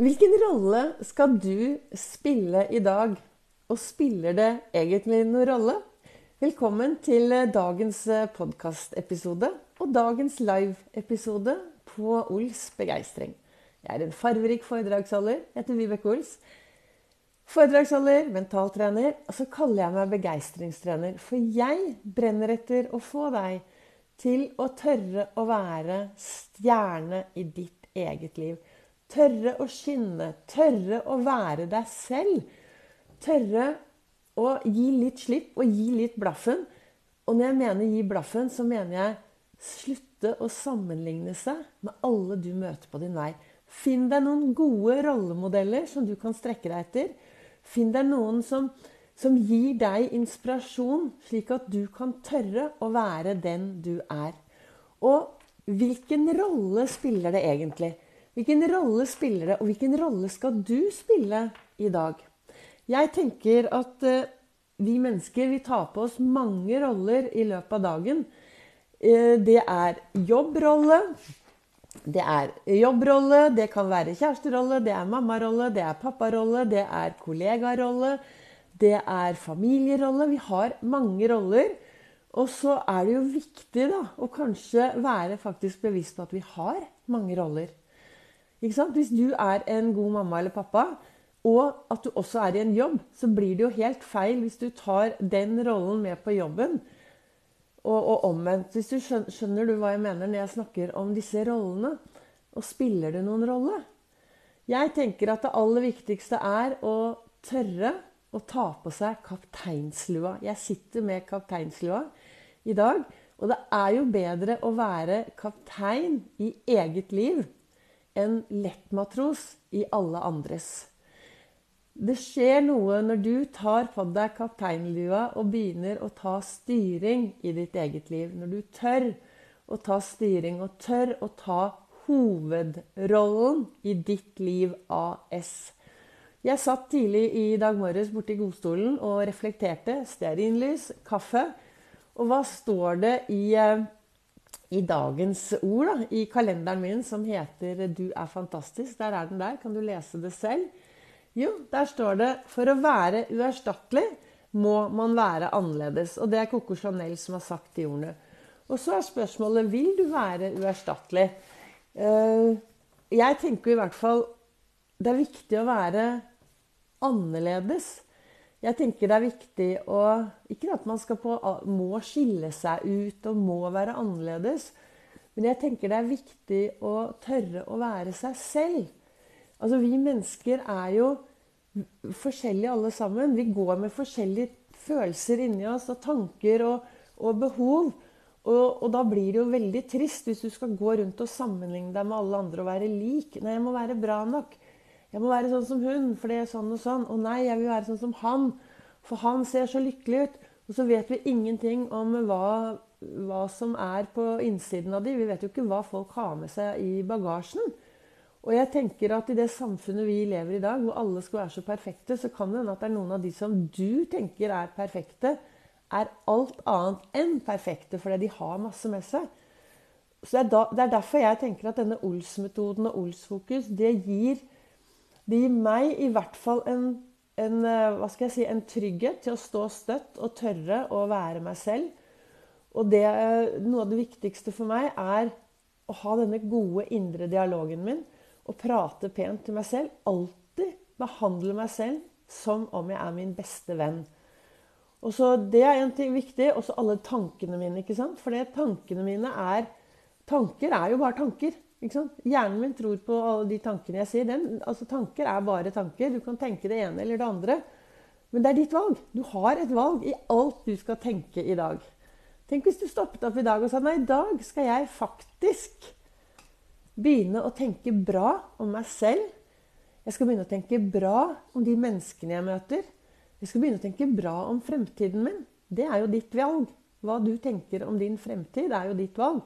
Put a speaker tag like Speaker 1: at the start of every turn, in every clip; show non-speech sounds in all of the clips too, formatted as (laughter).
Speaker 1: Hvilken rolle skal du spille i dag? Og spiller det egentlig noen rolle? Velkommen til dagens podkastepisode og dagens live-episode på Ols begeistring. Jeg er en farverik foredragsholder. Jeg heter Vibeke Ols. Foredragsholder, mentaltrener, og så kaller jeg meg begeistringstrener. For jeg brenner etter å få deg til å tørre å være stjerne i ditt eget liv. Tørre å skinne. Tørre å være deg selv. Tørre å gi litt slipp og gi litt blaffen. Og når jeg mener gi blaffen, så mener jeg slutte å sammenligne seg med alle du møter på din vei. Finn deg noen gode rollemodeller som du kan strekke deg etter. Finn deg noen som, som gir deg inspirasjon, slik at du kan tørre å være den du er. Og hvilken rolle spiller det egentlig? Hvilken rolle spiller det, og hvilken rolle skal du spille i dag? Jeg tenker at uh, vi mennesker vi tar på oss mange roller i løpet av dagen. Uh, det er jobbrolle. Det er jobbrolle, det kan være kjæresterolle, det er mammarolle, det er papparolle, det er kollegarolle, det er familierolle. Vi har mange roller. Og så er det jo viktig da, å kanskje være faktisk bevisst på at vi har mange roller. Hvis du er en god mamma eller pappa, og at du også er i en jobb, så blir det jo helt feil hvis du tar den rollen med på jobben. Og, og omvendt. Hvis du skjønner, skjønner, du hva jeg mener når jeg snakker om disse rollene? Og spiller det noen rolle? Jeg tenker at det aller viktigste er å tørre å ta på seg kapteinslua. Jeg sitter med kapteinslua i dag. Og det er jo bedre å være kaptein i eget liv en lettmatros i alle andres. Det skjer noe når du tar på deg kapteinlua og begynner å ta styring i ditt eget liv. Når du tør å ta styring og tør å ta hovedrollen i ditt liv AS. Jeg satt tidlig i dag morges borti godstolen og reflekterte. Stearinlys, kaffe. Og hva står det i eh, i dagens ord da, i kalenderen min som heter 'Du er fantastisk'. Der er den der. Kan du lese det selv? Jo, der står det 'For å være uerstattelig må man være annerledes'. Og det er Coco Chanel som har sagt de ordene. Og så er spørsmålet 'Vil du være uerstattelig'? Eh, jeg tenker i hvert fall det er viktig å være annerledes. Jeg tenker det er viktig å Ikke at man på, må skille seg ut og må være annerledes. Men jeg tenker det er viktig å tørre å være seg selv. Altså, Vi mennesker er jo forskjellige alle sammen. Vi går med forskjellige følelser inni oss og tanker og, og behov. Og, og, da blir det jo veldig trist hvis du skal gå rundt og sammenligne deg med alle andre og være lik. Nei, jeg må være bra nok. Jeg må være sånn som hun, for det er sånn og sånn. Og nei, jeg vil være sånn som han, for han ser så lykkelig ut. Og så vet vi ingenting om hva, hva som er på innsiden av dem. Vi vet jo ikke hva folk har med seg i bagasjen. Og jeg tenker at i det samfunnet vi lever i dag, hvor alle skal være så perfekte, så kan det hende at det er noen av de som du tenker er perfekte, er alt annet enn perfekte fordi de har masse med seg. Så det er, da, det er derfor jeg tenker at denne Ols-metoden og Ols-fokus det gir det gir meg i hvert fall en, en, eh, hva skal jeg si, en trygghet til å stå støtt og tørre å være meg selv. Og det, eh, noe av det viktigste for meg er å ha denne gode indre dialogen min og prate pent til meg selv. Alltid behandle meg selv som om jeg er min beste venn. Og så Det er en ting viktig. Og så alle tankene mine. ikke sant? For tankene mine er Tanker er jo bare tanker. Hjernen min tror på alle de tankene jeg sier. Den, altså, tanker er bare tanker. Du kan tenke det ene eller det andre. Men det er ditt valg. Du har et valg i alt du skal tenke i dag. Tenk hvis du stoppet opp i dag og sa nei, i dag skal jeg faktisk begynne å tenke bra om meg selv. Jeg skal begynne å tenke bra om de menneskene jeg møter. Jeg skal begynne å tenke bra om fremtiden min. Det er jo ditt valg. Hva du tenker om din fremtid, er jo ditt valg.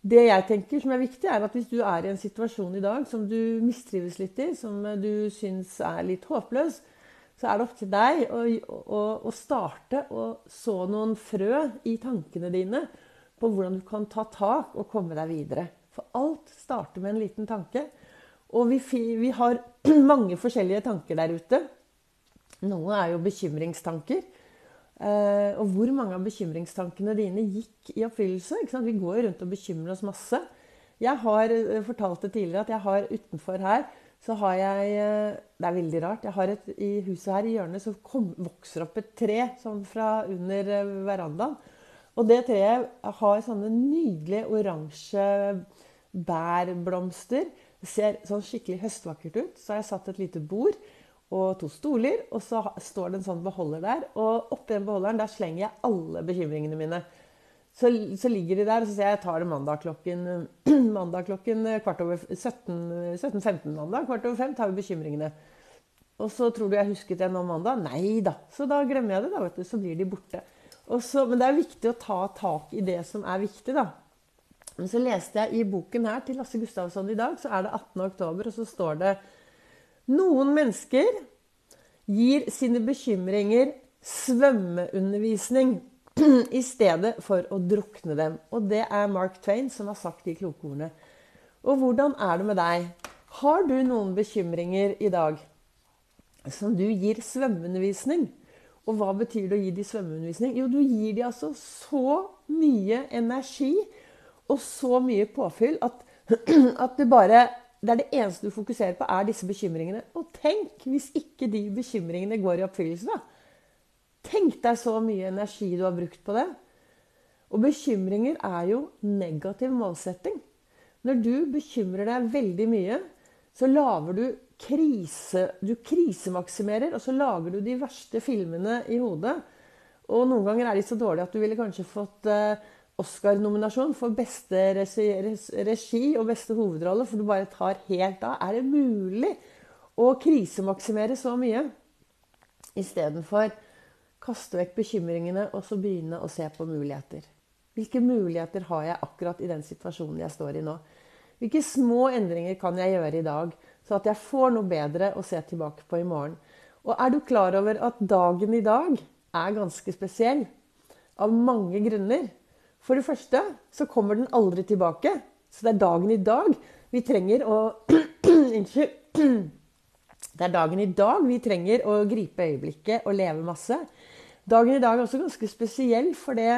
Speaker 1: Det jeg tenker som er viktig, er at hvis du er i en situasjon i dag som du mistrives litt i, som du syns er litt håpløs, så er det opp til deg å, å, å starte å så noen frø i tankene dine på hvordan du kan ta tak og komme deg videre. For alt starter med en liten tanke. Og vi, vi har (clears throat) mange forskjellige tanker der ute. Noe er jo bekymringstanker. Eh, og hvor mange av bekymringstankene dine gikk i oppfyllelse? Vi går jo rundt og bekymrer oss masse. Jeg har eh, fortalt det tidligere at jeg har utenfor her så har jeg eh, Det er veldig rart. Jeg har et, I huset her i hjørnet så kom, vokser opp et tre sånn fra under verandaen. Og det treet har sånne nydelige oransje bærblomster. Det ser sånn skikkelig høstvakkert ut. Så har jeg satt et lite bord og to stoler, og så står det en sånn beholder der. Og oppi den beholderen der slenger jeg alle bekymringene mine. Så, så, ligger de der, og så sier jeg jeg tar det mandag klokken, (clears throat) mandag klokken kvart over 17.15 mandag. Kvart over fem tar vi bekymringene. Og så tror du jeg husket det nå mandag? Nei da. Så da glemmer jeg det, da, vet du. Så blir de borte. Så, men det er viktig å ta tak i det som er viktig, da. Men så leste jeg i boken her til Lasse Gustavsson i dag, så er det 18. oktober, og så står det noen mennesker gir sine bekymringer svømmeundervisning (clears throat) i stedet for å drukne dem. Og det er Mark Twain som har sagt de kloke ordene. Og hvordan er det med deg? Har du noen bekymringer i dag som du gir svømmeundervisning? Og hva betyr det å gi de svømmeundervisning? Jo, du gir de altså så mye energi og så mye påfyll at, (clears throat) at du bare det er det eneste du fokuserer på, er disse bekymringene. Og tenk hvis ikke de bekymringene går i oppfyllelse, da. Tenk deg så mye energi du har brukt på det. Og bekymringer er jo negativ målsetting. Når du bekymrer deg veldig mye, så lager du krise Du krisemaksimerer, og så lager du de verste filmene i hodet. Og noen ganger er de så dårlige at du ville kanskje fått uh, Oscar-nominasjon for beste regi og beste hovedrolle, for du bare tar helt av. Er det mulig å krisemaksimere så mye? Istedenfor kaste vekk bekymringene og så begynne å se på muligheter. Hvilke muligheter har jeg akkurat i den situasjonen jeg står i nå? Hvilke små endringer kan jeg gjøre i dag, så at jeg får noe bedre å se tilbake på i morgen? Og er du klar over at dagen i dag er ganske spesiell? Av mange grunner. For det første så kommer den aldri tilbake. Så det er dagen i dag vi trenger å. (clears throat) (clears throat) Det er dagen i dag vi trenger å gripe øyeblikket og leve masse. Dagen i dag er også ganske spesiell, fordi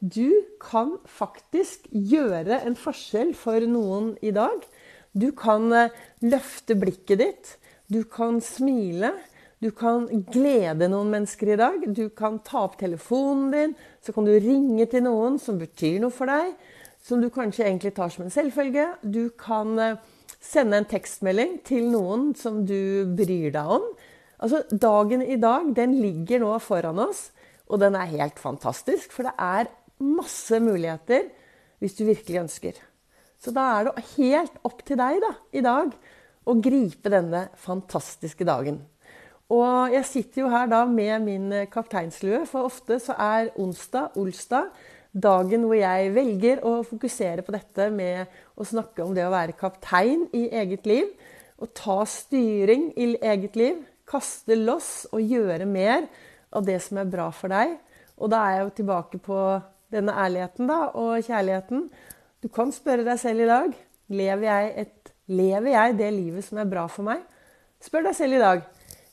Speaker 1: du kan faktisk gjøre en forskjell for noen i dag. Du kan eh, løfte blikket ditt. Du kan smile. Du kan glede noen mennesker i dag. Du kan ta opp telefonen din. Så kan du ringe til noen som betyr noe for deg, som du kanskje egentlig tar som en selvfølge. Du kan eh, sende en tekstmelding til noen som du bryr deg om. Altså, Dagen i dag den ligger nå foran oss, og den er helt fantastisk. For det er masse muligheter hvis du virkelig ønsker. Så da er det helt opp til deg da, i dag å gripe denne fantastiske dagen. Og jeg sitter jo her da med min eh, kapteinslue, for ofte så er onsdag, olsdag, dagen hvor jeg velger å fokusere på dette med å snakke om det å være kaptein i eget liv. Å ta styring i eget liv. Kaste loss og gjøre mer av det som er bra for deg. Og da er jeg jo tilbake på denne ærligheten da, og kjærligheten. Du kan spørre deg selv i dag lever jeg, et, lever jeg det livet som er bra for meg. Spør deg selv i dag.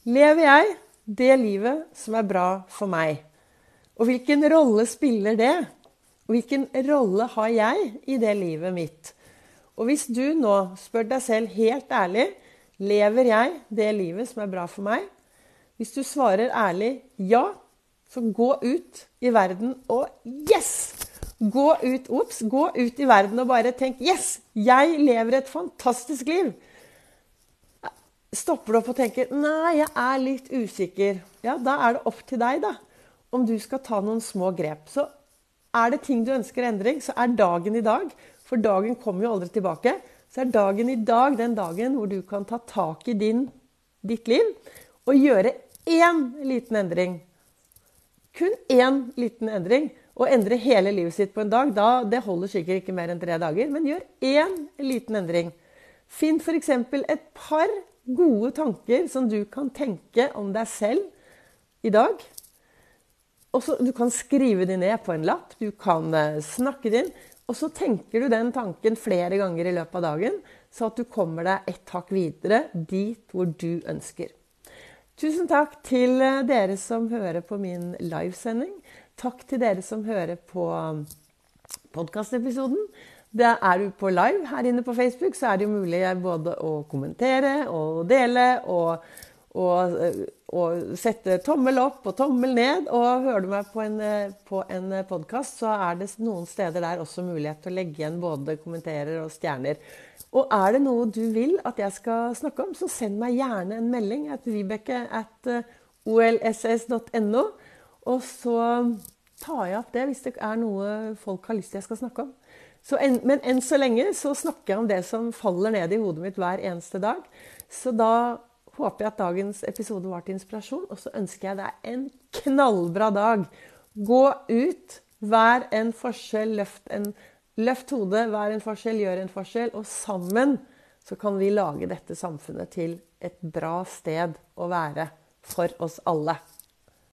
Speaker 1: Lever jeg det livet som er bra for meg? Og hvilken rolle spiller det? Og hvilken rolle har jeg i det livet mitt? Og hvis du nå spør deg selv helt ærlig lever jeg det livet som er bra for meg? Hvis du svarer ærlig ja, så gå ut i verden og yes! Gå ut, ups, gå ut i verden og bare tenk yes! Jeg lever et fantastisk liv stopper du opp og tenker nei, jeg er litt usikker, ja, da er det opp til deg da, om du skal ta noen små grep. Så er det ting du ønsker endring, så er dagen i dag, for dagen kommer jo aldri tilbake, så er dagen i dag den dagen hvor du kan ta tak i din, ditt liv og gjøre én liten endring. Kun én liten endring. Å endre hele livet sitt på en dag, da, det holder sikkert ikke mer enn tre dager. Men gjør én liten endring. Finn f.eks. et par gode tanker som du kan tenke om deg selv i dag. Også, du kan skrive dem ned på en lapp, du kan uh, snakke det inn. Og så tenker du den tanken flere ganger i løpet av dagen. så at du kommer deg et hakk videre dit hvor du ønsker. Tusen takk til eh, dere som hører på min livesending. Takk til dere som hører på um, podkastepisoden. Er du på live her inne på Facebook, så er det jo mulig både å kommentere og dele og, og, eh, og sette tommel opp og tommel ned. Og hører du meg på en, eh, på en podkast, så er det noen steder der også mulighet til å legge igjen både kommenterer og stjerner. Og er det noe du vil at jeg skal snakke om, så send meg gjerne en melding at vibeke at eh, olss.no. Og så tar jeg opp det hvis det er noe folk har lyst til jeg skal snakke om. En, men enn så lenge så snakker jeg om det som faller ned i hodet mitt hver eneste dag. Så da håper jeg at dagens episode var til inspirasjon, og så ønsker jeg deg en knallbra dag. Gå ut, vær en forskjell, løft en Løft hodet, vær en forskjell, gjør en forskjell. Og sammen så kan vi lage dette samfunnet til et bra sted å være for oss alle.